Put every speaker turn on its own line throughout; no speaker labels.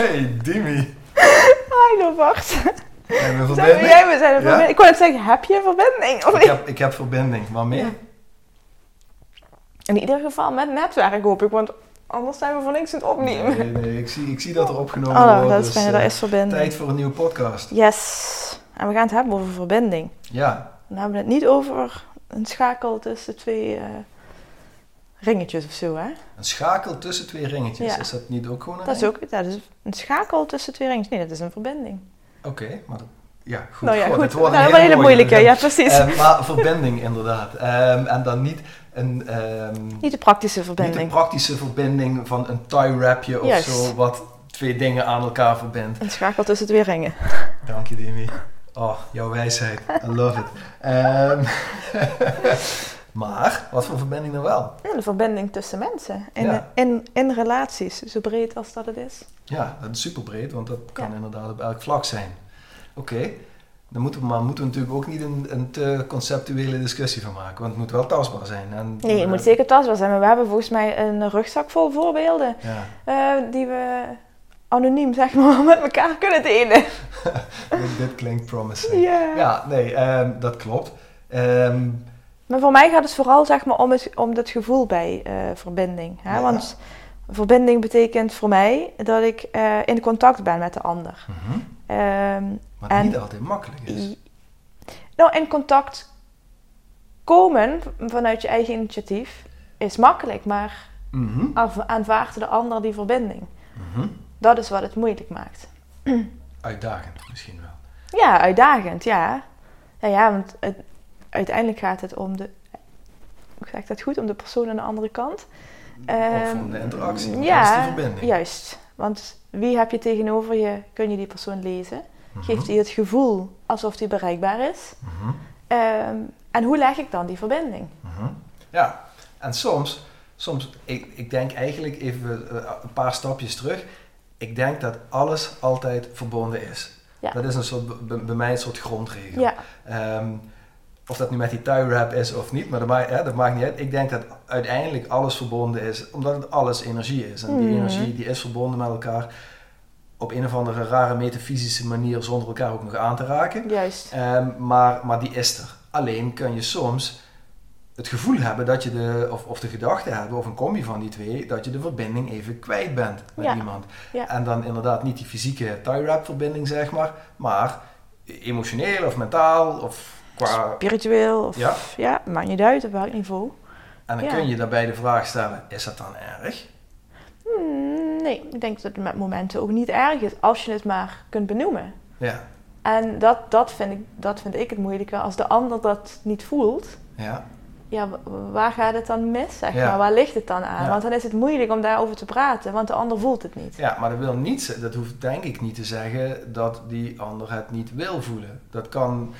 Hey Dimi.
Hallo Bart.
Zijn we verbinding?
jij, we zijn
Ja?
verbinding. Ik wou net zeggen, heb je een verbinding? Of
Ik heb, ik heb verbinding. Waarmee?
Ja. In ieder geval met netwerk hoop ik, want anders zijn we voor niks aan het opnemen.
Nee, nee, ik zie, ik zie dat er opgenomen
Oh,
wordt.
dat is
dus,
fijn,
eh,
dat is verbinding.
Tijd voor een nieuwe podcast.
Yes. En we gaan het hebben over verbinding.
Ja,
Dan hebben we het niet over een schakel tussen twee eh, ringetjes of zo, hè?
een schakel tussen twee ringetjes.
Ja.
Is dat niet ook gewoon een
Dat is ook dat is een schakel tussen twee ringetjes. Nee, dat is een verbinding.
Oké, maar dat, ja, goed.
nou ja, goed.
dit wordt
Nou,
een
een hele moeilijke. Ja, precies.
Eh, maar verbinding inderdaad. Ehm, en dan niet een, ehm,
niet de praktische
niet
verbinding.
een praktische verbinding van een tie wrapje of
Juist.
zo, wat twee dingen aan elkaar verbindt.
Een schakel tussen twee ringen.
Dank je, Dimi. Oh, jouw wijsheid. I love it. Ehm, maar, wat voor verbinding dan wel?
Ja, de verbinding tussen mensen. In,
Ja.
relaties, zo breed als dat het is.
Ja, dat is super breed, want dat kan
Ja.
inderdaad op elk vlak zijn. Oké, dan moeten we, maar moeten we natuurlijk ook niet een, een te conceptuele discussie van maken, want het moet wel tastbaar zijn. En,
Nee, het moet zeker tastbaar zijn. Maar we hebben volgens mij een rugzak vol voorbeelden.
Ja,
eh, die we anoniem, zeg maar, met elkaar kunnen delen.
dit, dit klinkt promising.
Ja.
Ja, nee, ehm, dat klopt. Ehm,
Maar voor mij gaat het vooral zeg maar, om, het, om het gevoel bij eh, verbinding. Hè?
Ja.
Want verbinding betekent voor mij dat ik eh, in contact ben met de ander.
maar
En-
niet altijd makkelijk is.
nou, in contact komen vanuit je eigen initiatief is makkelijk, maar af- aanvaardt de ander die verbinding.
mhm.
Dat is wat het moeilijk maakt.
Uitdagend misschien wel.
Ja, uitdagend, ja. Ja, ja want het- uiteindelijk gaat het om de... Hoe zeg ik dat goed? Om de persoon aan de andere kant.
of
Ehm,
om de interactie,
ja,
die verbinding.
juist. Want wie heb je tegenover je? Kun je die persoon lezen?
Mhm,
Geeft hij het gevoel alsof hij bereikbaar is?
mhm.
Ehm, en hoe leg ik dan die verbinding?
Mhm. Ja, en soms, soms ik, ik denk eigenlijk even eh, een paar stapjes terug. Ik denk dat alles altijd verbonden is.
Ja.
Dat is een soort, bij, bij mij een soort grondregel.
Ja,
Ehm, of dat nu met die tie wrap is of niet, maar dat maakt, hè, dat maakt niet uit. Ik denk dat uiteindelijk alles verbonden is, omdat het alles energie is. En die
Mhm.
energie die is verbonden met elkaar op een of andere rare metafysische manier zonder elkaar ook nog aan te raken.
juist.
Ehm, maar, maar die is er. Alleen kan je soms het gevoel hebben dat je de, of, of de gedachte hebben, of een combi van die twee, dat je de verbinding even kwijt bent met
Ja.
iemand.
Ja.
En dan inderdaad niet die fysieke tie wrap verbinding, zeg maar, maar emotioneel of mentaal of qua.
Spiritueel of...
Ja.
Ja, maakt niet uit op welk niveau.
En dan
Ja.
kun je daarbij de vraag stellen: is dat dan erg?
Hmm, nee, ik denk dat het met momenten ook niet erg is als je het maar kunt benoemen.
Ja.
En dat, dat, vind, ik, dat vind ik het moeilijke. Als de ander dat niet voelt,
Ja.
ja, wa- waar gaat het dan mis? Zeg
Ja.
maar? Waar ligt het dan aan?
Ja.
Want dan is het moeilijk om daarover te praten, want de ander voelt het niet.
Ja, maar dat wil niet, dat hoeft denk ik niet te zeggen dat die ander het niet wil voelen. Dat kan,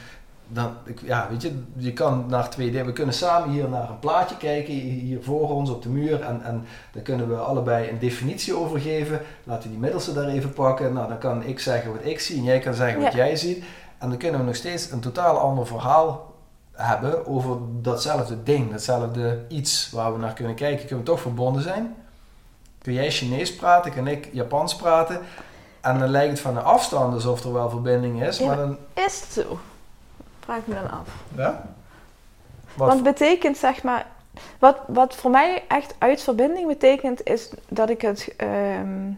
dan, ik- ja, weet je, je kan naar twee dingen. We kunnen samen hier naar een plaatje kijken, hier voor ons op de muur. En, en daar kunnen we allebei een definitie over geven. Laten we die middelste daar even pakken. Nou, dan kan ik zeggen wat ik zie en jij kan zeggen wat
Ja.
jij ziet. En dan kunnen we nog steeds een totaal ander verhaal hebben over datzelfde ding, datzelfde iets waar we naar kunnen kijken. Kunnen we toch verbonden zijn? Kun jij Chinees praten, kan ik Japans praten? En dan lijkt het van de afstand alsof er wel verbinding is, maar dan...
Is het zo? Vraag ik me dan af.
Ja? Wat
Want betekent zeg maar, wat, wat voor mij echt uit verbinding betekent, is dat ik het, ehm,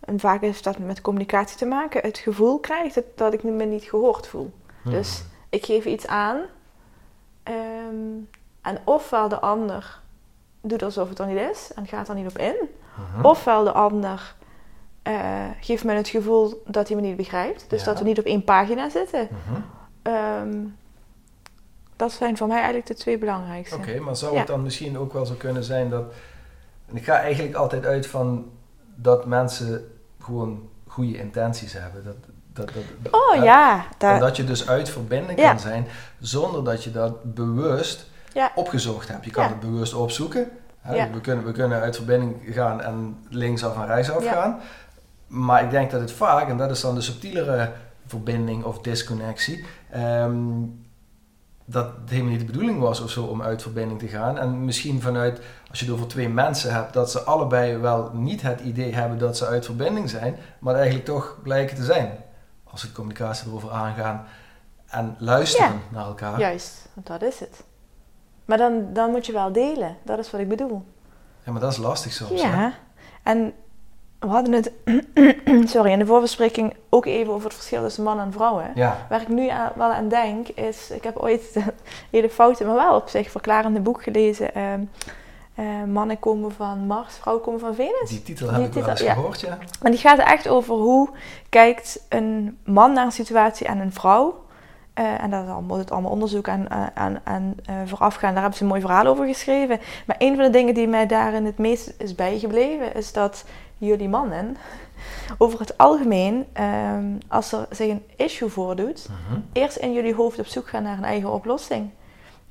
en vaak heeft dat met communicatie te maken, het gevoel krijg dat, dat ik me niet gehoord voel.
Hmm.
Dus ik geef iets aan ehm, en ofwel de ander doet alsof het er niet is en gaat er niet op in,
Mhm.
ofwel de ander eh, geeft me het gevoel dat hij me niet begrijpt, dus
Ja.
dat we niet op één pagina zitten.
Mhm.
Ehm, dat zijn voor mij eigenlijk de twee belangrijkste.
Oké, maar zou
Ja.
het dan misschien ook wel zo kunnen zijn dat... En ik ga eigenlijk altijd uit van dat mensen gewoon goede intenties hebben. Dat, dat, dat,
Oh ja,
En
daar,
dat je dus uit verbinding
Ja.
kan zijn zonder dat je dat bewust
Ja.
opgezocht hebt. Je kan het bewust opzoeken. Hè? We, kunnen, we kunnen uit verbinding gaan en linksaf en rechtsaf gaan. Maar ik denk dat het vaak, en dat is dan de subtielere verbinding of disconnectie, ehm, dat het helemaal niet de bedoeling was of zo om uit verbinding te gaan. En misschien vanuit, als je het over twee mensen hebt, dat ze allebei wel niet het idee hebben dat ze uit verbinding zijn, maar eigenlijk toch blijken te zijn. Als ze de communicatie erover aangaan en luisteren
Ja.
naar elkaar.
juist, want dat is het. Maar dan, dan moet je wel delen, dat is wat ik bedoel.
Ja, maar dat is lastig soms. hè?
Ja, en we hadden het, sorry, in de voorbespreking ook even over het verschil tussen man en vrouw. Hè?
Ja.
Waar ik nu aan- wel aan denk, is, ik heb ooit een hele foute, maar wel op zich verklarende boek gelezen. ehm, eh, mannen komen van Mars, vrouwen komen van Venus.
Die titel heb
Die
ik wel eens
ja.
gehoord, ja.
Maar die gaat echt over hoe kijkt een man naar een situatie en een vrouw. Eh, en daar moet het allemaal onderzoek aan, aan, aan eh, vooraf gaan. Daar hebben ze een mooi verhaal over geschreven. Maar een van de dingen die mij daarin het meest is bijgebleven, is dat jullie mannen over het algemeen, ehm, als er zich een issue voordoet,
Mhm.
eerst in jullie hoofd op zoek gaan naar een eigen oplossing.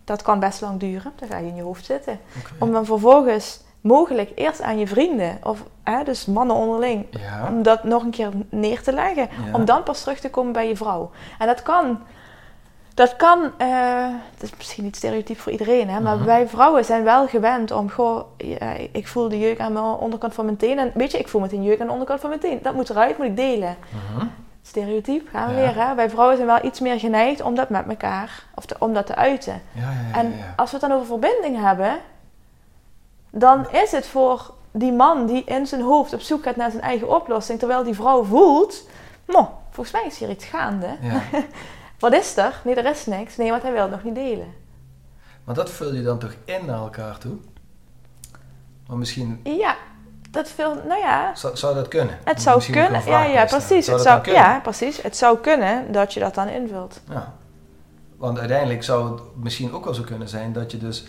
Dat kan best lang duren, dan ga je in je hoofd zitten. Om dan vervolgens mogelijk eerst aan je vrienden, of hè, dus mannen onderling,
Ja.
om dat nog een keer neer te leggen.
Ja.
Om dan pas terug te komen bij je vrouw. En dat kan. Dat kan, eh dat is misschien niet stereotyp voor iedereen, hè, maar
Mhm.
wij vrouwen zijn wel gewend om, goh, ik voel de jeuk aan de onderkant van mijn teen. En weet je, ik voel meteen jeuk aan de onderkant van mijn teen. Dat moet eruit, moet ik delen.
Mhm.
Stereotyp, gaan we
Ja.
weer. Hè? Wij vrouwen zijn wel iets meer geneigd om dat met elkaar, of te- om dat te uiten.
Ja, ja, ja.
En als we het dan over verbinding hebben, dan is het voor die man die in zijn hoofd op zoek gaat naar zijn eigen oplossing, terwijl die vrouw voelt, nou, volgens mij is hier iets gaande. Wat is er? Nee, er is niks. Nee, want hij wil het nog niet delen.
Maar dat vul je dan toch in naar elkaar toe? Maar misschien
Ja, dat veel, nou ja,
zou, zou dat kunnen.
het zou
Misschien
kunnen. Ja, ja, precies.
Zou
Het zou, ja, precies. Het zou kunnen dat je dat dan invult.
Ja. Want uiteindelijk zou het misschien ook wel zo kunnen zijn dat je dus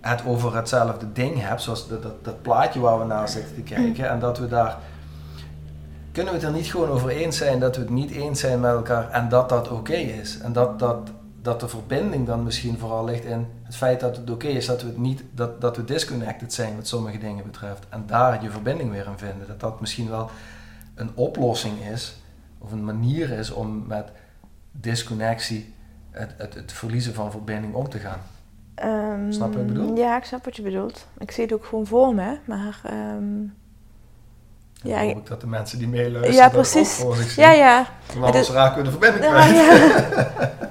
het over hetzelfde ding hebt, zoals dat, dat, dat plaatje waar we naar zitten te kijken, en dat we daar. Kunnen we het er niet gewoon over eens zijn dat we het niet eens zijn met elkaar en dat dat oké is? En dat, dat, dat de verbinding dan misschien vooral ligt in het feit dat het oké is dat we het niet, dat, dat we disconnected zijn wat sommige dingen betreft. En daar je verbinding weer in vinden. Dat dat misschien wel een oplossing is, of een manier is om met disconnectie het, het, het verliezen van verbinding om te gaan.
Ehm,
Snap je wat ik bedoel?
Ja, ik snap wat je bedoelt. Ik zie het ook gewoon voor me, maar... ehm,
En
Ja,
dan
ik-
hoop ik dat de mensen die meeluisteren
Ja,
dat
precies.
ook voor zich zien.
ja, ja.
Anders raken we de verbinding
Ja,
kwijt.
ja.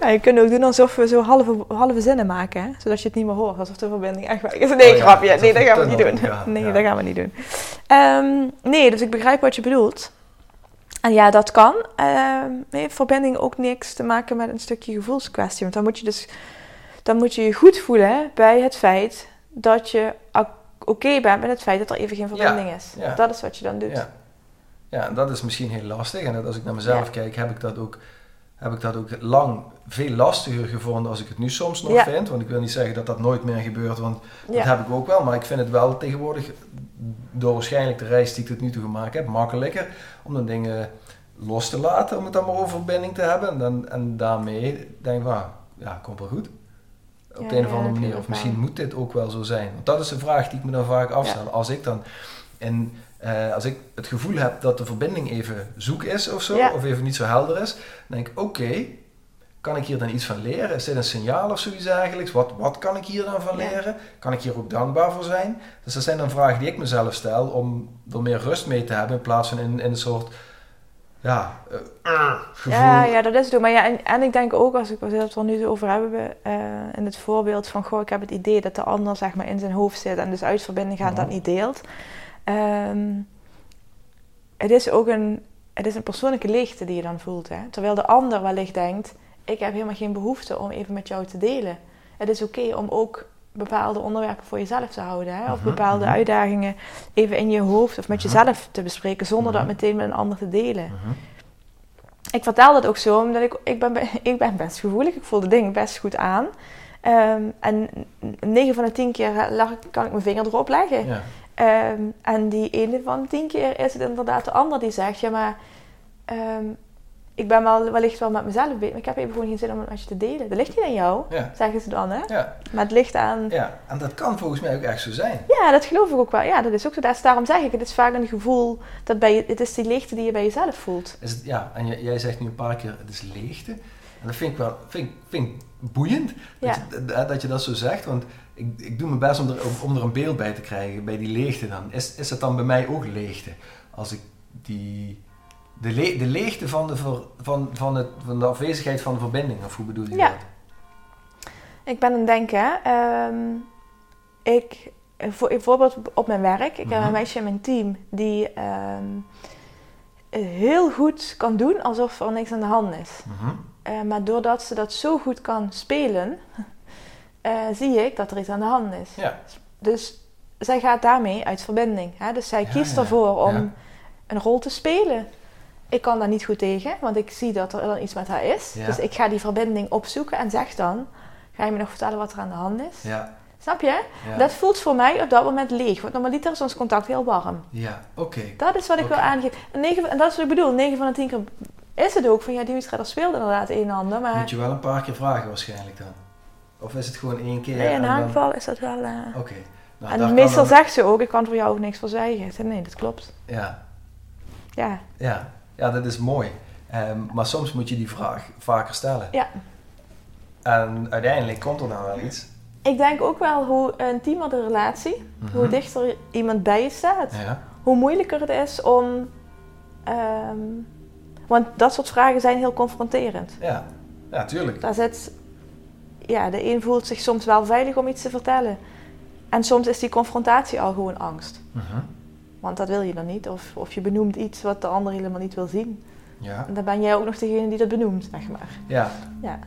Ja, je kunt ook doen alsof we zo halve, halve zinnen maken, hè? zodat je het niet meer hoort, alsof de verbinding echt weg is. Nee,
Oh ja,
grapje. Nee, dat gaan we niet doen. Nee, dat gaan we niet doen. Nee, dus ik begrijp wat je bedoelt. En ja, dat kan. Ehm heeft verbinding ook niks te maken met een stukje gevoelskwestie. Want dan moet je dus dan moet je je goed voelen bij het feit dat je oké bent met het feit dat er even geen verbinding is. Dat is wat je dan doet.
Ja. ja, en dat is misschien heel lastig. En dat als ik naar mezelf kijk, heb ik, dat ook, heb ik dat ook lang veel lastiger gevonden als ik het nu soms nog
Ja.
vind. Want ik wil niet zeggen dat dat nooit meer gebeurt, want
Ja.
dat heb ik ook wel. Maar ik vind het wel tegenwoordig, door waarschijnlijk de reis die ik tot nu toe gemaakt heb, makkelijker om de dingen los te laten, om het dan maar over verbinding te hebben. En, dan, en daarmee denk ik, van, ja, komt wel goed. Op de een of andere manier. Of misschien moet dit ook wel zo zijn. Want dat is een vraag die ik me dan vaak afstel. Als ik dan in, eh, als ik het gevoel heb dat de verbinding even zoek is of zo,
Ja.
of even niet zo helder is, dan denk ik, oké, Kan ik hier dan iets van leren? Is dit een signaal of zoiets eigenlijk? Wat, wat kan ik hier dan van
Ja.
leren? Kan ik hier ook dankbaar voor zijn? Dus dat zijn dan vragen die ik mezelf stel om er meer rust mee te hebben in plaats van in, in een soort ja, eh, uh, gevoel.
Ja, ja, dat is het ook. Maar ja, en, en ik denk ook, als ik als het er nu over hebben, eh, in het voorbeeld van, goh, ik heb het idee dat de ander zeg maar in zijn hoofd zit en dus uit verbinding gaat dat niet deelt. Ehm, het is ook een, het is een persoonlijke leegte die je dan voelt. Hè? Terwijl de ander wellicht denkt, ik heb helemaal geen behoefte om even met jou te delen. Het is oké om ook bepaalde onderwerpen voor jezelf te houden. Hè? Of
Mhm,
bepaalde
mhm.
uitdagingen even in je hoofd of met
Mhm.
jezelf te bespreken zonder dat meteen met een ander te delen. Ik vertel dat ook zo, omdat ik, ik, ben, be- ik ben best gevoelig. Ik voel de dingen best goed aan. Ehm, en 9 van de 10 keer lag, kan ik mijn vinger erop leggen.
Ja.
Ehm, en die ene van de 10 keer is het inderdaad de ander die zegt... Ja, maar ehm, ik ben wel, wellicht wel met mezelf bezig, maar ik heb even gewoon geen zin om het met je te delen. Dat ligt niet aan jou,
Ja.
zeggen ze dan, hè?
Ja.
Maar het ligt aan...
ja, en dat kan volgens mij ook echt zo zijn.
Ja, dat geloof ik ook wel. Ja, dat is ook zo. Daarom zeg ik, het is vaak een gevoel... Dat bij je, het is die leegte die je bij jezelf voelt.
Is het, ja, en jij, jij zegt nu een paar keer, het is leegte. En dat vind ik wel vind, vind boeiend dat,
Ja.
je, dat- dat je dat zo zegt. Want ik, ik doe mijn best om er, om er een beeld bij te krijgen, bij die leegte dan. Is, is het dan bij mij ook leegte? Als ik die... De, le- de leegte van de, ver- van, van, het, van de afwezigheid van de verbinding, of hoe bedoel je
Ja.
dat?
Ik ben aan het denken. ehm, ik, voor, bijvoorbeeld op mijn werk. Ik heb
Mhm.
een meisje in mijn team die ehm, heel goed kan doen alsof er niks aan de hand is.
Mhm.
Eh, maar doordat ze dat zo goed kan spelen, eh, zie ik dat er iets aan de hand is.
Ja.
Dus zij gaat daarmee uit verbinding. Hè? Dus zij
Ja,
kiest ervoor om een rol te spelen. Ik kan daar niet goed tegen, want ik zie dat er dan iets met haar is.
Ja.
Dus ik ga die verbinding opzoeken en zeg dan: Ga je me nog vertellen wat er aan de hand is?
Ja,
Snap je?
ja.
Dat voelt voor mij op dat moment leeg. Want normaliter is ons contact heel warm.
ja oké.
Dat is wat ik wil aangeven. En, dat is wat ik bedoel. 9 van de 10 keer is het ook van ja, Dimitra, er speelt inderdaad een en ander. Maar
Moet je wel een paar keer vragen waarschijnlijk dan? Of is het gewoon één keer?
nee, in
en dan-
aanval is dat wel. eh,
Oké. Nou,
en meestal
dan-
zegt ze ook: Ik kan voor jou ook niks voor zeggen. Ik zeg, Nee, dat klopt.
Ja,
Ja,
ja. Ja, dat is mooi. Ehm, maar soms moet je die vraag vaker stellen.
Ja.
En uiteindelijk komt er dan wel iets.
ik denk ook wel hoe intiemer de relatie,
Mhm.
hoe dichter iemand bij je staat,
Ja,
hoe moeilijker het is om. ehm, want dat soort vragen zijn heel confronterend.
ja. ja, tuurlijk.
Daar zit, ja, de een voelt zich soms wel veilig om iets te vertellen. En soms is die confrontatie al gewoon angst.
Mhm.
Want dat wil je dan niet. Of, of je benoemt iets wat de ander helemaal niet wil zien.
Ja,
En dan ben jij ook nog degene die dat benoemt, zeg maar.
ja.
Ja,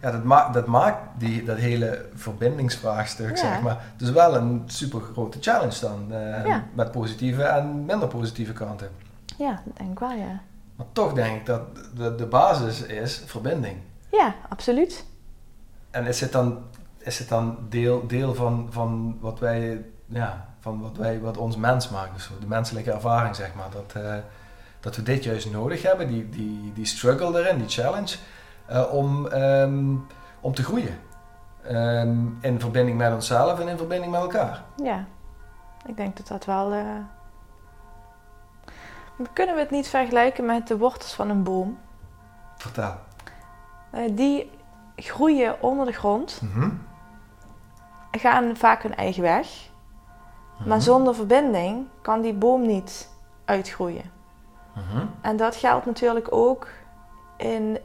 ja dat, ma dat maakt die, dat hele verbindingsvraagstuk,
Ja.
zeg maar, dus wel een super grote challenge dan. eh,
Ja.
Met positieve en minder positieve kanten.
ja dat denk ik wel, ja.
Maar toch denk ik dat de, de basis is verbinding.
Ja, absoluut.
En is het dan, is het dan deel, deel van, van wat wij, ja, van wat wij, wat ons mens maakt, dus de menselijke ervaring, zeg maar, dat, eh, dat we dit juist nodig hebben, die, die, die struggle erin, die challenge, eh, om, ehm, om te groeien. Ehm, in verbinding met onszelf en in verbinding met elkaar.
Ja, ik denk dat dat wel... eh, Kunnen we het niet vergelijken met de wortels van een boom?
Vertel.
Die groeien onder de grond,
Mhm.
gaan vaak hun eigen weg. Maar
Mhm.
zonder verbinding kan die boom niet uitgroeien.
Mhm.
En dat geldt natuurlijk ook in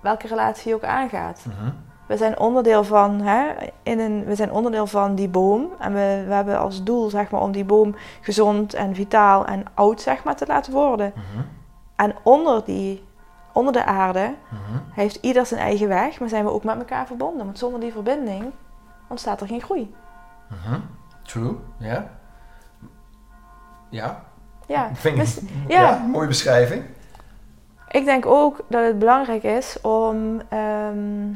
welke relatie je ook aangaat.
Mhm.
We zijn onderdeel van, hè, in een, we zijn onderdeel van die boom. En we, we hebben als doel zeg maar, om die boom gezond en vitaal en oud zeg maar, te laten worden. En onder, die, onder de aarde heeft ieder zijn eigen weg, maar zijn we ook met elkaar verbonden. Want zonder die verbinding ontstaat er geen groei.
True, ja. Ja,
Ja,
vind ik,
dus,
ja.
ja.
mooie beschrijving.
Ik denk ook dat het belangrijk is om. ehm,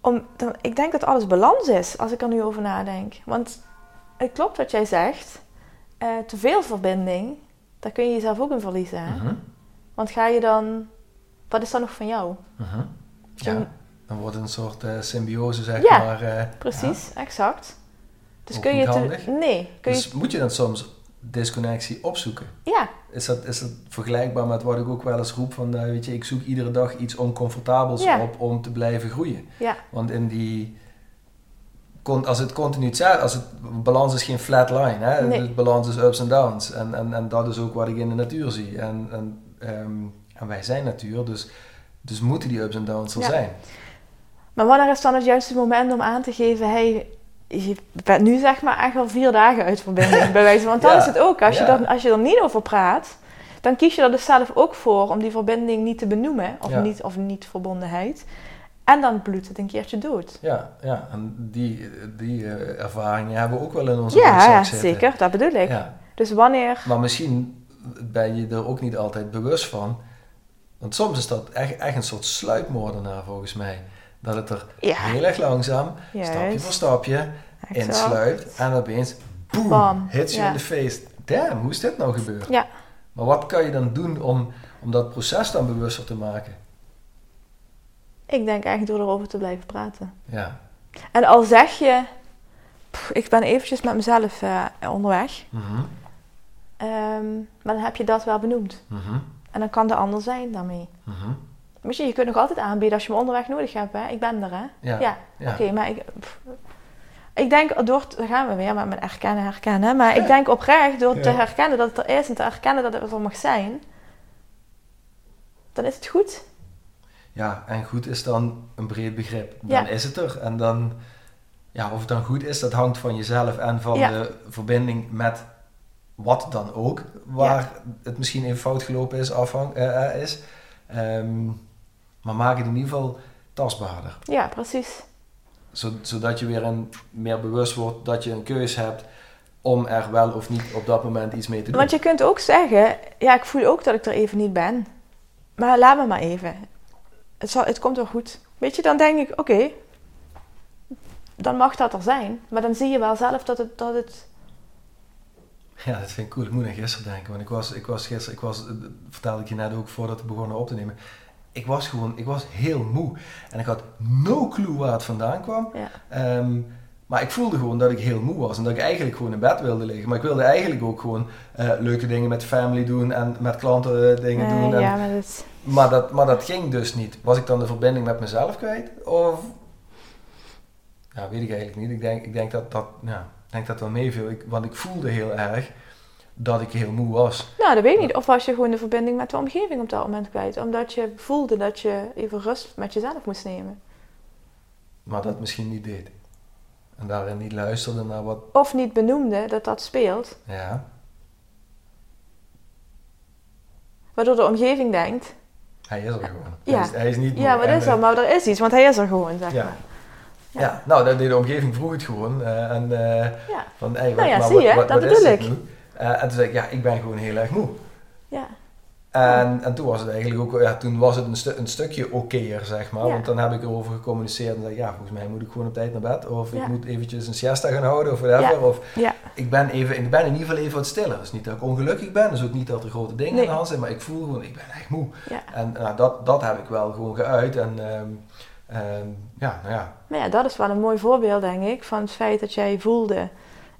om dan, ik denk dat alles balans is als ik er nu over nadenk. Want het klopt wat jij zegt. eh, te veel verbinding, daar kun je jezelf ook in verliezen. Hè?
Mhm.
Want ga je dan. Wat is dan nog van jou?
Mhm. Ja, dan wordt het een soort eh, symbiose, zeg
Ja,
maar. eh,
Precies, exact. Dus
Ook
kun je. Nee, je.
Dus moet je dan soms disconnectie opzoeken.
Ja,
Is dat, is dat vergelijkbaar met wat ik ook wel eens roep van, eh, weet je, ik zoek iedere dag iets oncomfortabels
Ja.
op om te blijven groeien.
ja,
Want in die, als het continu hetzelfde, als het, balans is geen flat line, hè?
Nee.
Dus balans is ups en downs. En, en, en dat is ook wat ik in de natuur zie. En, en, ehm, en wij zijn natuur, dus, dus moeten die ups en downs er
Ja.
zijn.
maar wanneer is dan het juiste moment om aan te geven, hey, je bent nu zeg maar echt al vier dagen uit verbinding, bij wijze van. Want dan
Ja,
is het ook, als, je er, als je er niet over praat, dan kies je er dus zelf ook voor om die verbinding niet te benoemen, of,
Ja.
niet, of niet verbondenheid. En dan bloedt het een keertje dood.
Ja, ja. en die, die eh, ervaringen hebben we ook wel in onze
Ja, zeker, dat bedoel ik.
Ja.
Dus wanneer,
Maar misschien ben je er ook niet altijd bewust van. Want soms is dat echt, echt een soort sluipmoordenaar volgens mij. Dat het er
ja,
heel erg langzaam, stapje voor stapje, insluipt. En opeens, boem,
Bam,
hits je
ja.
in de face. Damn, hoe is dit nou gebeurd?
Ja.
Maar wat kan je dan doen om, om dat proces dan bewuster te maken?
Ik denk eigenlijk door erover te blijven praten.
Ja.
En al zeg je, pff, ik ben eventjes met mezelf eh, onderweg,
Mhm,
ehm, maar dan heb je dat wel benoemd.
mhm,
En dan kan de ander zijn daarmee. Weet je, je kunt nog altijd aanbieden als je me onderweg nodig hebt. Hè? Ik ben er, hè?
Ja.
Ja,
ja.
oké, maar ik... pff. ik denk, door, daar gaan we weer met mijn herkennen, herkennen. Maar ik denk oprecht, door te herkennen dat het er is en te herkennen dat het er mag zijn, dan is het goed.
Ja, en goed is dan een breed begrip. Dan is het er. En dan, ja, of het dan goed is, dat hangt van jezelf en van de verbinding met wat dan ook. Waar het misschien even fout gelopen is, afhang, eh, eh, is. Ehm, maar maak het in ieder geval tastbaarder.
Ja, precies.
Zo- zodat je weer een, meer bewust wordt dat je een keus hebt om er wel of niet op dat moment iets mee te doen.
Want je kunt ook zeggen, ja, ik voel ook dat ik er even niet ben. Maar laat me maar even. Het, zal, het komt wel goed. Weet je, dan denk ik, oké, dan mag dat er zijn. Maar dan zie je wel zelf dat het, dat het
Ja, dat vind ik cool. Ik moet aan gisteren denken. Want ik was, ik was gisteren, ik was, dat vertelde ik je net ook voordat we begonnen op te nemen. Ik was gewoon, ik was heel moe. En ik had no clue waar het vandaan kwam.
Ja.
Ehm, maar ik voelde gewoon dat ik heel moe was. En dat ik eigenlijk gewoon in bed wilde liggen. Maar ik wilde eigenlijk ook gewoon eh, leuke dingen met family doen. En met klanten eh, dingen doen. En-
ja, maar dat,
maar, dat, maar dat ging dus niet. Was ik dan de verbinding met mezelf kwijt? Of... Ja, weet ik eigenlijk niet. Ik denk, ik denk dat dat, ja, ik denk dat wel meeviel. Ik, want ik voelde heel erg dat ik heel moe was.
nou, dat weet ik niet. Of was je gewoon de verbinding met de omgeving op dat moment kwijt. Omdat je voelde dat je even rust met jezelf moest nemen.
Maar dat misschien niet deed. En daarin niet luisterde naar wat...
Of niet benoemde dat dat speelt.
Ja,
Waardoor de omgeving denkt,
hij is er gewoon.
Ja.
Hij, is, hij is niet
ja, wat is
eh,
er? Maar er is iets, want hij is er gewoon, zeg
Ja.
maar.
Ja. nou, dat deed de omgeving vroeg het gewoon. eh, en eh,
Ja.
van, hey, wat,
Nou ja,
maar
zie je,
wat,
dat
wat
bedoel ik.
nu? Eh, en toen zei ik, ja, ik ben gewoon heel erg moe.
ja.
En, en toen was het eigenlijk ook, ja, toen was het een, stu- een stukje okéer, zeg maar.
Ja.
Want dan heb ik erover gecommuniceerd en zei ja, volgens mij moet ik gewoon op tijd naar bed. Of
Ja.
ik moet eventjes een siesta gaan houden of whatever.
Ja.
Of ik ben, even, ik ben in ieder geval even wat stiller. Het is niet dat ik ongelukkig ben, is ook niet dat er grote dingen
Nee.
in de hand zijn, maar ik voel gewoon, ik ben echt moe. En nou, dat, dat heb ik wel gewoon geuit. En ehm, ehm, ja, nou ja,
Maar ja, dat is wel een mooi voorbeeld, denk ik, van het feit dat jij voelde...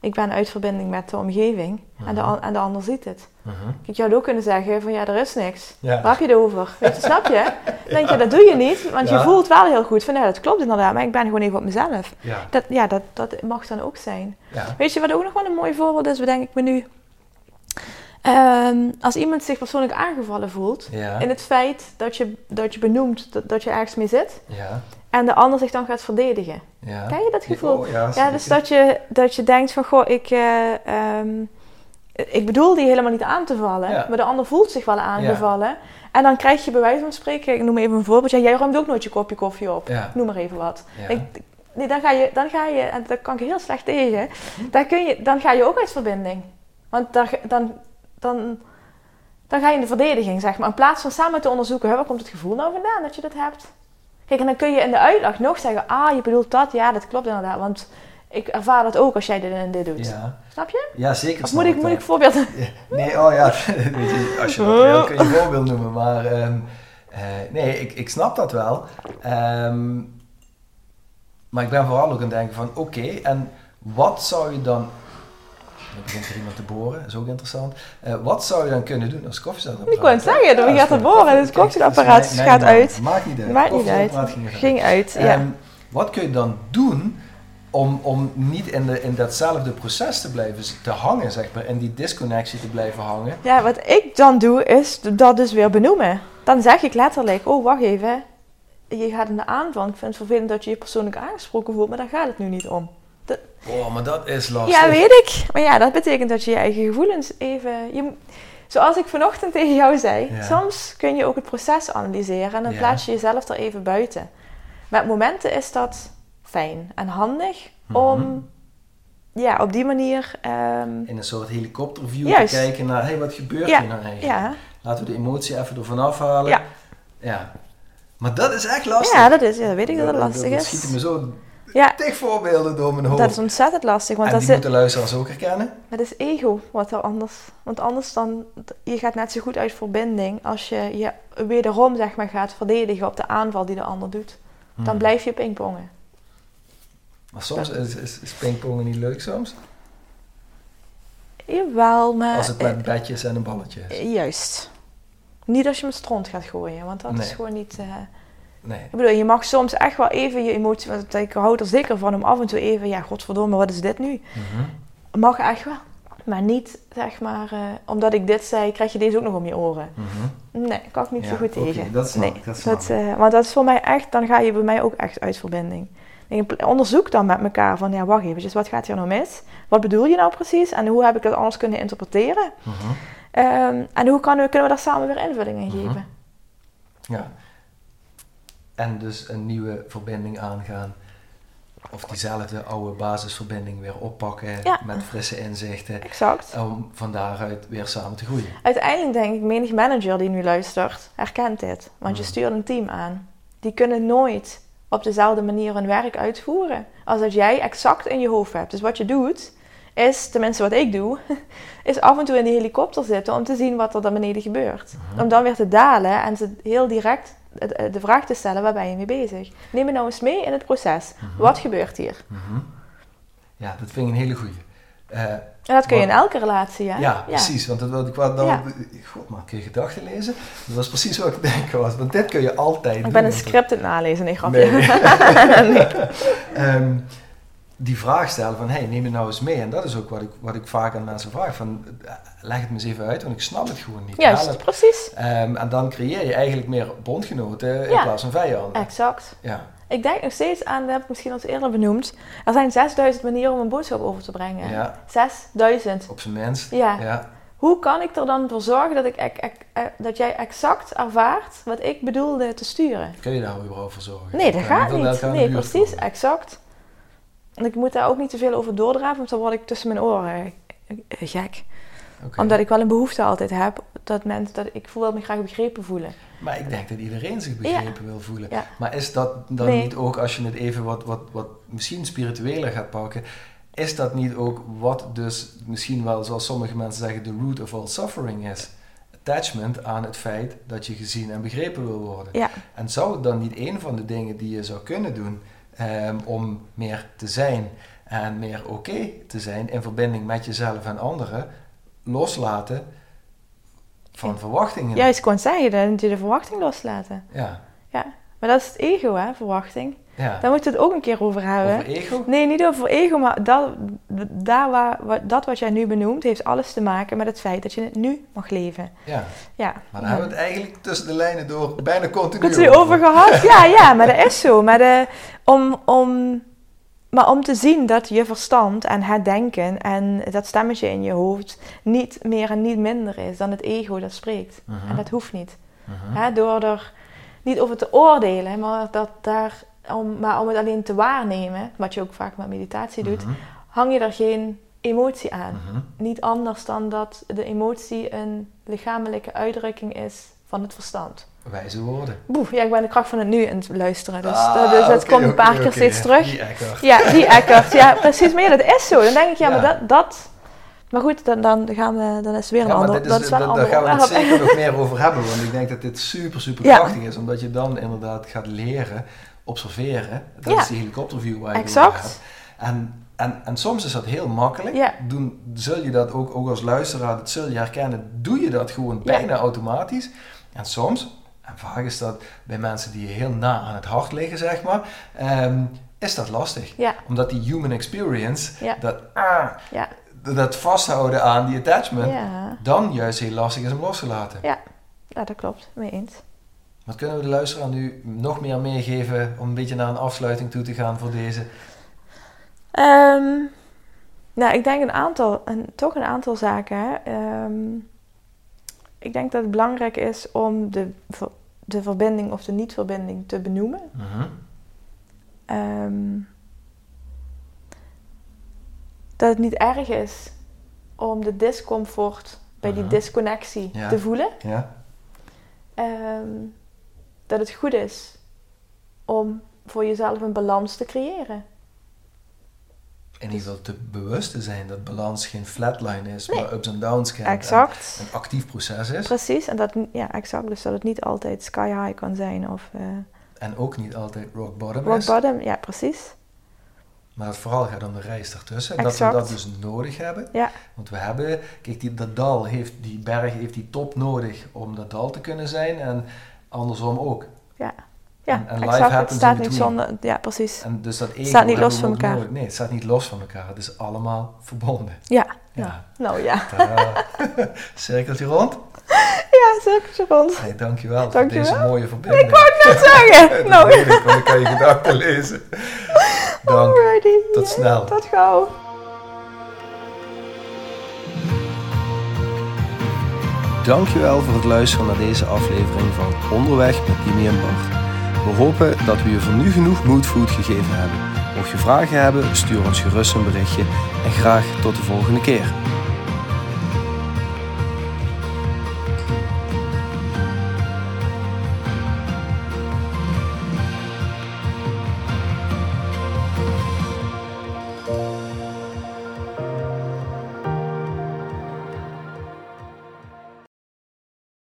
Ik ben uit verbinding met de omgeving en, de, en de ander ziet het.
Mhm.
Ik had ook kunnen zeggen van ja, er is niks.
ja.
Waar heb je het over? Weet je, snap je? Dan denk je, dat doe je niet, want je voelt wel heel goed van ja, dat klopt inderdaad, maar ik ben gewoon even op mezelf.
Ja,
Dat, ja, dat, dat mag dan ook zijn. Weet je wat ook nog wel een mooi voorbeeld is, bedenk ik me nu? Ehm, als iemand zich persoonlijk aangevallen voelt, in het feit dat je, dat je benoemt dat, dat je ergens mee zit,
ja,
en de ander zich dan gaat verdedigen.
ja.
Ken je dat gevoel?
Oh, ja,
Ja, dus dat je, dat je denkt van, goh, ik, eh, ehm, ik bedoel die helemaal niet aan te vallen,
Ja.
maar de ander voelt zich wel aangevallen. En dan krijg je bij wijze van spreken, ik noem even een voorbeeld, ja, jij ruimt ook nooit je kopje koffie op. Noem maar even wat. Ik, nee, dan ga je, dan ga je, en daar kan ik heel slecht tegen, dan, kun je, dan ga je ook uit verbinding. Want daar, dan, dan, dan ga je in de verdediging, zeg maar. In plaats van samen te onderzoeken, hè, waar komt het gevoel nou vandaan dat je dat hebt? Kijk, en dan kun je in de uitleg nog zeggen, ah, je bedoelt dat, ja, dat klopt inderdaad. Want ik ervaar dat ook als jij dit en dit doet.
Ja.
Snap je?
ja, zeker.
Of moet ik, moet
dat.
ik voorbeelden?
Nee, oh ja, als je dat wil kun je voorbeeld noemen, maar ehm, eh, nee, ik, ik snap dat wel. Ehm, maar ik ben vooral ook aan het denken van, oké, en wat zou je dan Dan begint er iemand te boren, dat is ook interessant. Eh, wat zou je dan kunnen doen als koffiezetapparaat?
Ik wou het zeggen, dan gaat er boren, dus het koffiezetapparaat
Kijk,
gaat
mijn-
uit.
Maakt niet uit.
Maakt niet uit.
Ging
uit, ja.
Ehm, wat kun je dan doen om, om niet in, de, in datzelfde proces te blijven te hangen, zeg maar, in die disconnectie te blijven hangen?
Ja, wat ik dan doe, is dat dus weer benoemen. Dan zeg ik letterlijk, oh wacht even, je gaat in de aanval. Ik vind het vervelend dat je je persoonlijk aangesproken voelt, maar daar gaat het nu niet om.
Oh, maar dat is lastig.
Ja, weet ik. Maar ja, dat betekent dat je je eigen gevoelens even... Je, zoals ik vanochtend tegen jou zei,
Ja.
soms kun je ook het proces analyseren en dan
Ja.
plaats je jezelf er even buiten. Met momenten is dat fijn en handig
Mhm.
om ja, op die manier... ehm,
In een soort helikopterview
Juist.
te kijken naar, hey, wat gebeurt
Ja,
hier nou eigenlijk?
ja,
Laten we de emotie even ervan afhalen.
Ja.
ja. Maar dat is echt lastig.
ja, dat is, ja, dat weet ik dat het lastig
Dat
is.
schieten me zo
Ja,
tig voorbeelden door mijn hoofd.
dat is ontzettend lastig, want
en
dat
die moeten luisteraars ook herkennen.
dat is ego wat er anders... Want anders dan... Je gaat net zo goed uit verbinding als je je wederom zeg maar gaat verdedigen op de aanval die de ander doet. Dan
Hmm.
blijf je pingpongen.
Maar soms is, is, is pingpongen niet leuk soms.
Jawel, maar...
Als het met bedjes en een balletje is.
eh, juist. Niet als je met stront gaat gooien, want dat
Nee.
is gewoon niet... eh,
Nee.
Ik bedoel, je mag soms echt wel even je emotie... Want ik houd er zeker van om af en toe even... Ja, godverdomme, wat is dit nu?
Mhm.
Mag echt wel. Maar niet, zeg maar... eh, omdat ik dit zei, krijg je deze ook nog om je oren.
Mhm.
Nee, kan ik niet zo goed tegen.
dat snap
nee,
dat
eh, want dat is voor mij echt... Dan ga je bij mij ook echt uit verbinding. Ik onderzoek dan met elkaar van... Ja, wacht even, wat gaat hier nou mis? Wat bedoel je nou precies? En hoe heb ik dat anders kunnen interpreteren?
Mhm.
Ehm, en hoe kan, kunnen we daar samen weer invulling in
Mhm.
geven?
Ja. En dus een nieuwe verbinding aangaan. Of diezelfde oude basisverbinding weer oppakken
Ja.
met frisse inzichten.
Exact.
Om van daaruit weer samen te groeien.
Uiteindelijk denk ik, menig manager die nu luistert, herkent dit. Want je stuurt een team aan. Die kunnen nooit op dezelfde manier hun werk uitvoeren. Als dat jij exact in je hoofd hebt. Dus wat je doet, is, tenminste wat ik doe, is af en toe in die helikopter zitten om te zien wat er daar beneden gebeurt.
Mhm.
Om dan weer te dalen en ze heel direct de de vraag te stellen, waar ben je mee bezig? Neem me nou eens mee in het proces.
Mhm.
Wat gebeurt hier?
Mhm. Ja, dat vind ik een hele goeie. Eh,
En dat kun je in
Wat-
elke relatie, hè?
ja, precies. Want dat wilde ik wel... Dan,
Ja.
God, maar kun je gedachten lezen? Dat was precies wat ik denk was. Want dit kun je altijd
Ik
doen.
ben een script aan het nalezen, nee, grapje.
Nee. Ehm, die vraag stellen van, hey, neem me nou eens mee. En dat is ook wat ik, wat ik vaak aan mensen vraag. Van, eh, leg het me eens even uit, want ik snap het gewoon niet.
Juist, precies.
Ehm, en dan creëer je eigenlijk meer bondgenoten in
Ja.
plaats van vijanden.
Exact.
Ja.
Ik denk nog steeds aan, dat heb ik misschien al eerder benoemd. Er zijn 6000 manieren om een boodschap over te brengen.
ja,
6000.
op zijn minst.
Ja.
Ja.
Hoe kan ik er dan voor zorgen dat, ik, ec- eh, dat jij exact ervaart wat ik bedoelde te sturen?
Kun je daar überhaupt voor zorgen?
Nee, dat gaat niet. Nee, precies,
komen?
exact. Ik moet daar ook niet te veel over doordraven, want dan word ik tussen mijn oren eh, gek. Omdat ik wel een behoefte altijd heb dat mensen, dat ik voel, wil me graag begrepen voelen.
Maar ik denk dat iedereen zich begrepen wil voelen.
Ja.
Maar is dat dan
Nee.
niet ook, als je het even wat, wat, wat misschien spiritueler gaat pakken, is dat niet ook wat dus misschien wel, zoals sommige mensen zeggen, de root of all suffering is? Attachment aan het feit dat je gezien en begrepen wil worden.
Ja.
En zou het dan niet een van de dingen die je zou kunnen doen ehm, om meer te zijn en meer oké te zijn in verbinding met jezelf en anderen, loslaten van verwachtingen?
Juist, ik kon zeggen, moet je de verwachting loslaten.
Ja,
Maar dat is het ego, hè, verwachting.
Ja.
Daar moeten we het ook een keer over hebben.
Over ego?
Nee, niet over ego, maar dat, daar waar, wat- dat wat jij nu benoemt, heeft alles te maken met het feit dat je het nu mag leven.
Ja,
Ja.
maar daar hebben we het eigenlijk tussen de lijnen door bijna continu
Kunt u over gehad? Ja, ja, maar dat is zo. Maar, de, om, om, maar om te zien dat je verstand en het denken en dat stemmetje in je hoofd niet meer en niet minder is dan het ego dat spreekt.
Mhm.
En dat hoeft niet. Hè, door er niet over te oordelen, maar, dat daar, om, maar om het alleen te waarnemen, wat je ook vaak met meditatie doet,
Mhm.
hang je er geen emotie aan.
Mhm.
Niet anders dan dat de emotie een lichamelijke uitdrukking is van het verstand.
Wijze woorden.
Boe, ja, ik ben de kracht van het nu aan het luisteren. Dus,
Ah,
dat, dus dat komt een paar keer steeds terug.
Die Eckhart.
Ja, die Eckert. Ja, precies. Maar ja, dat is zo. Dan denk ik, ja,
Ja.
maar dat, dat... Maar goed, dan, dan, gaan we, dan is het weer een
Ja,
ander...
dit
dat is wel
dat- daar gaan we het zeker nog meer over hebben, want ik denk dat dit super, super
Ja.
krachtig is, omdat je dan inderdaad gaat leren, observeren. Dat
Ja.
is die helikopterview waar je het
Exact.
En, En, en soms is dat heel makkelijk.
Ja.
Doen, zul je dat ook, ook als luisteraar, dat zul je herkennen, doe je dat gewoon bijna automatisch. En soms, en vaak is dat bij mensen die heel na aan het hart liggen, zeg maar, ehm, is dat lastig.
Ja,
Omdat die human experience,
Ja.
dat, ah,
ja,
dat vasthouden aan die attachment, dan juist heel lastig is om los te laten.
Ja, ja dat klopt. Mee eens.
Wat kunnen we de luisteraar nu nog meer meegeven om een beetje naar een afsluiting toe te gaan voor deze?
Ehm, nou, ik denk een aantal, een, toch een aantal zaken. Ehm, ik denk dat het belangrijk is om de, de verbinding of de niet-verbinding te benoemen.
Mhm.
Ehm, dat het niet erg is om de discomfort bij die
Mhm.
disconnectie
Ja.
te voelen.
Ja?
Dat het goed is om voor jezelf een balans te creëren.
In ieder geval te bewust te zijn dat balans geen flatline is,
Nee.
maar ups en downs kent.
Exact.
En een actief proces is.
Precies, en dat, ja, exact. Dus dat het niet altijd sky high kan zijn of eh,
En ook niet altijd rock bottom
rock
is.
bottom. Ja, precies.
Maar het vooral gaat om de reis ertussen. En dat we dat dus nodig hebben.
Ja.
Want we hebben, kijk, die, dat dal heeft, die berg heeft die top nodig om dat dal te kunnen zijn. En andersom ook.
Ja, ja
En- en
exact. Het staat niet zonder... Ja, precies.
En dus dat ego
staat niet los van elkaar.
nodig. Nee, het staat niet los van elkaar. Het is allemaal verbonden.
Ja.
Ja.
Nou ja.
Tada. Cirkeltje rond.
Ja, cirkeltje rond.
Hey, dankjewel, voor
Dankjewel.
deze mooie verbinding.
Ik wou het net zeggen. nou,
weet ik, want ik kan je gedachten lezen. Dank.
alrighty.
Tot snel.
Tot gauw.
Dankjewel voor het luisteren naar deze aflevering van Onderweg met Jimmy en Bart. We hopen dat we je voor nu genoeg moodfood gegeven hebben. Mocht je vragen hebben, stuur ons gerust een berichtje en graag tot de volgende keer.